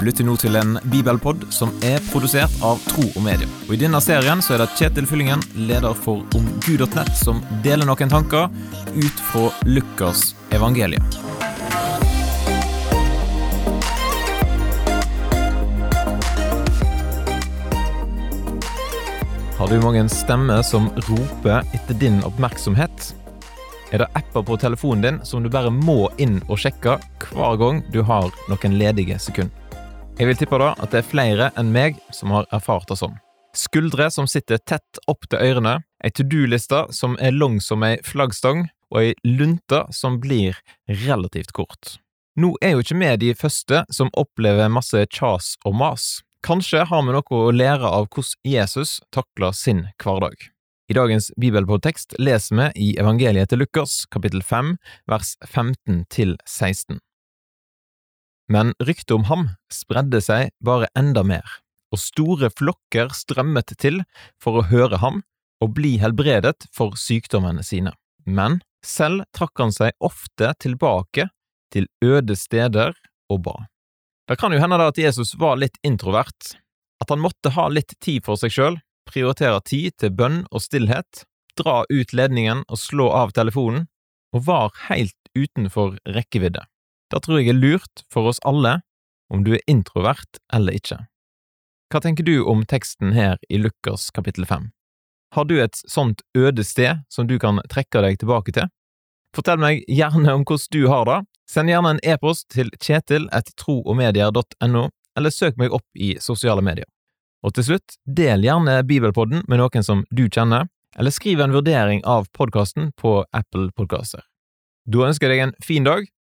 Du lytter nå til en bibelpod som er produsert av Tro og Medie. Og I denne serien så er det Kjetil Fyllingen, leder for omgud.nett, som deler noen tanker ut fra Lukas evangelium. Har du mange stemmer som roper etter din oppmerksomhet? Er det apper på telefonen din som du bare må inn og sjekke hver gang du har noen ledige sekunder? Jeg vil tippe da at det er flere enn meg som har erfart det sånn. Skuldre som sitter tett opp til ørene, ei to do-liste som er lang som ei flaggstang, og ei lunte som blir relativt kort. Nå er jo ikke vi de første som opplever masse kjas og mas. Kanskje har vi noe å lære av hvordan Jesus takler sin hverdag. I dagens bibelpodtekst leser vi i evangeliet til Lukas, kapittel 5, vers 15 til 16. Men ryktet om ham spredde seg bare enda mer, og store flokker strømmet til for å høre ham og bli helbredet for sykdommene sine. Men selv trakk han seg ofte tilbake til øde steder og ba. Det kan jo hende da at Jesus var litt introvert, at han måtte ha litt tid for seg sjøl, prioritere tid til bønn og stillhet, dra ut ledningen og slå av telefonen, og var helt utenfor rekkevidde. Det tror jeg er lurt for oss alle, om du er introvert eller ikke. Hva tenker du om teksten her i Lukas kapittel 5? Har du et sånt øde sted som du kan trekke deg tilbake til? Fortell meg gjerne om hvordan du har det. Send gjerne en e-post til kjetil etter troogmedier.no, eller søk meg opp i sosiale medier. Og til slutt, del gjerne Bibelpodden med noen som du kjenner, eller skriv en vurdering av podkasten på Apple Podkaster. Da ønsker jeg deg en fin dag,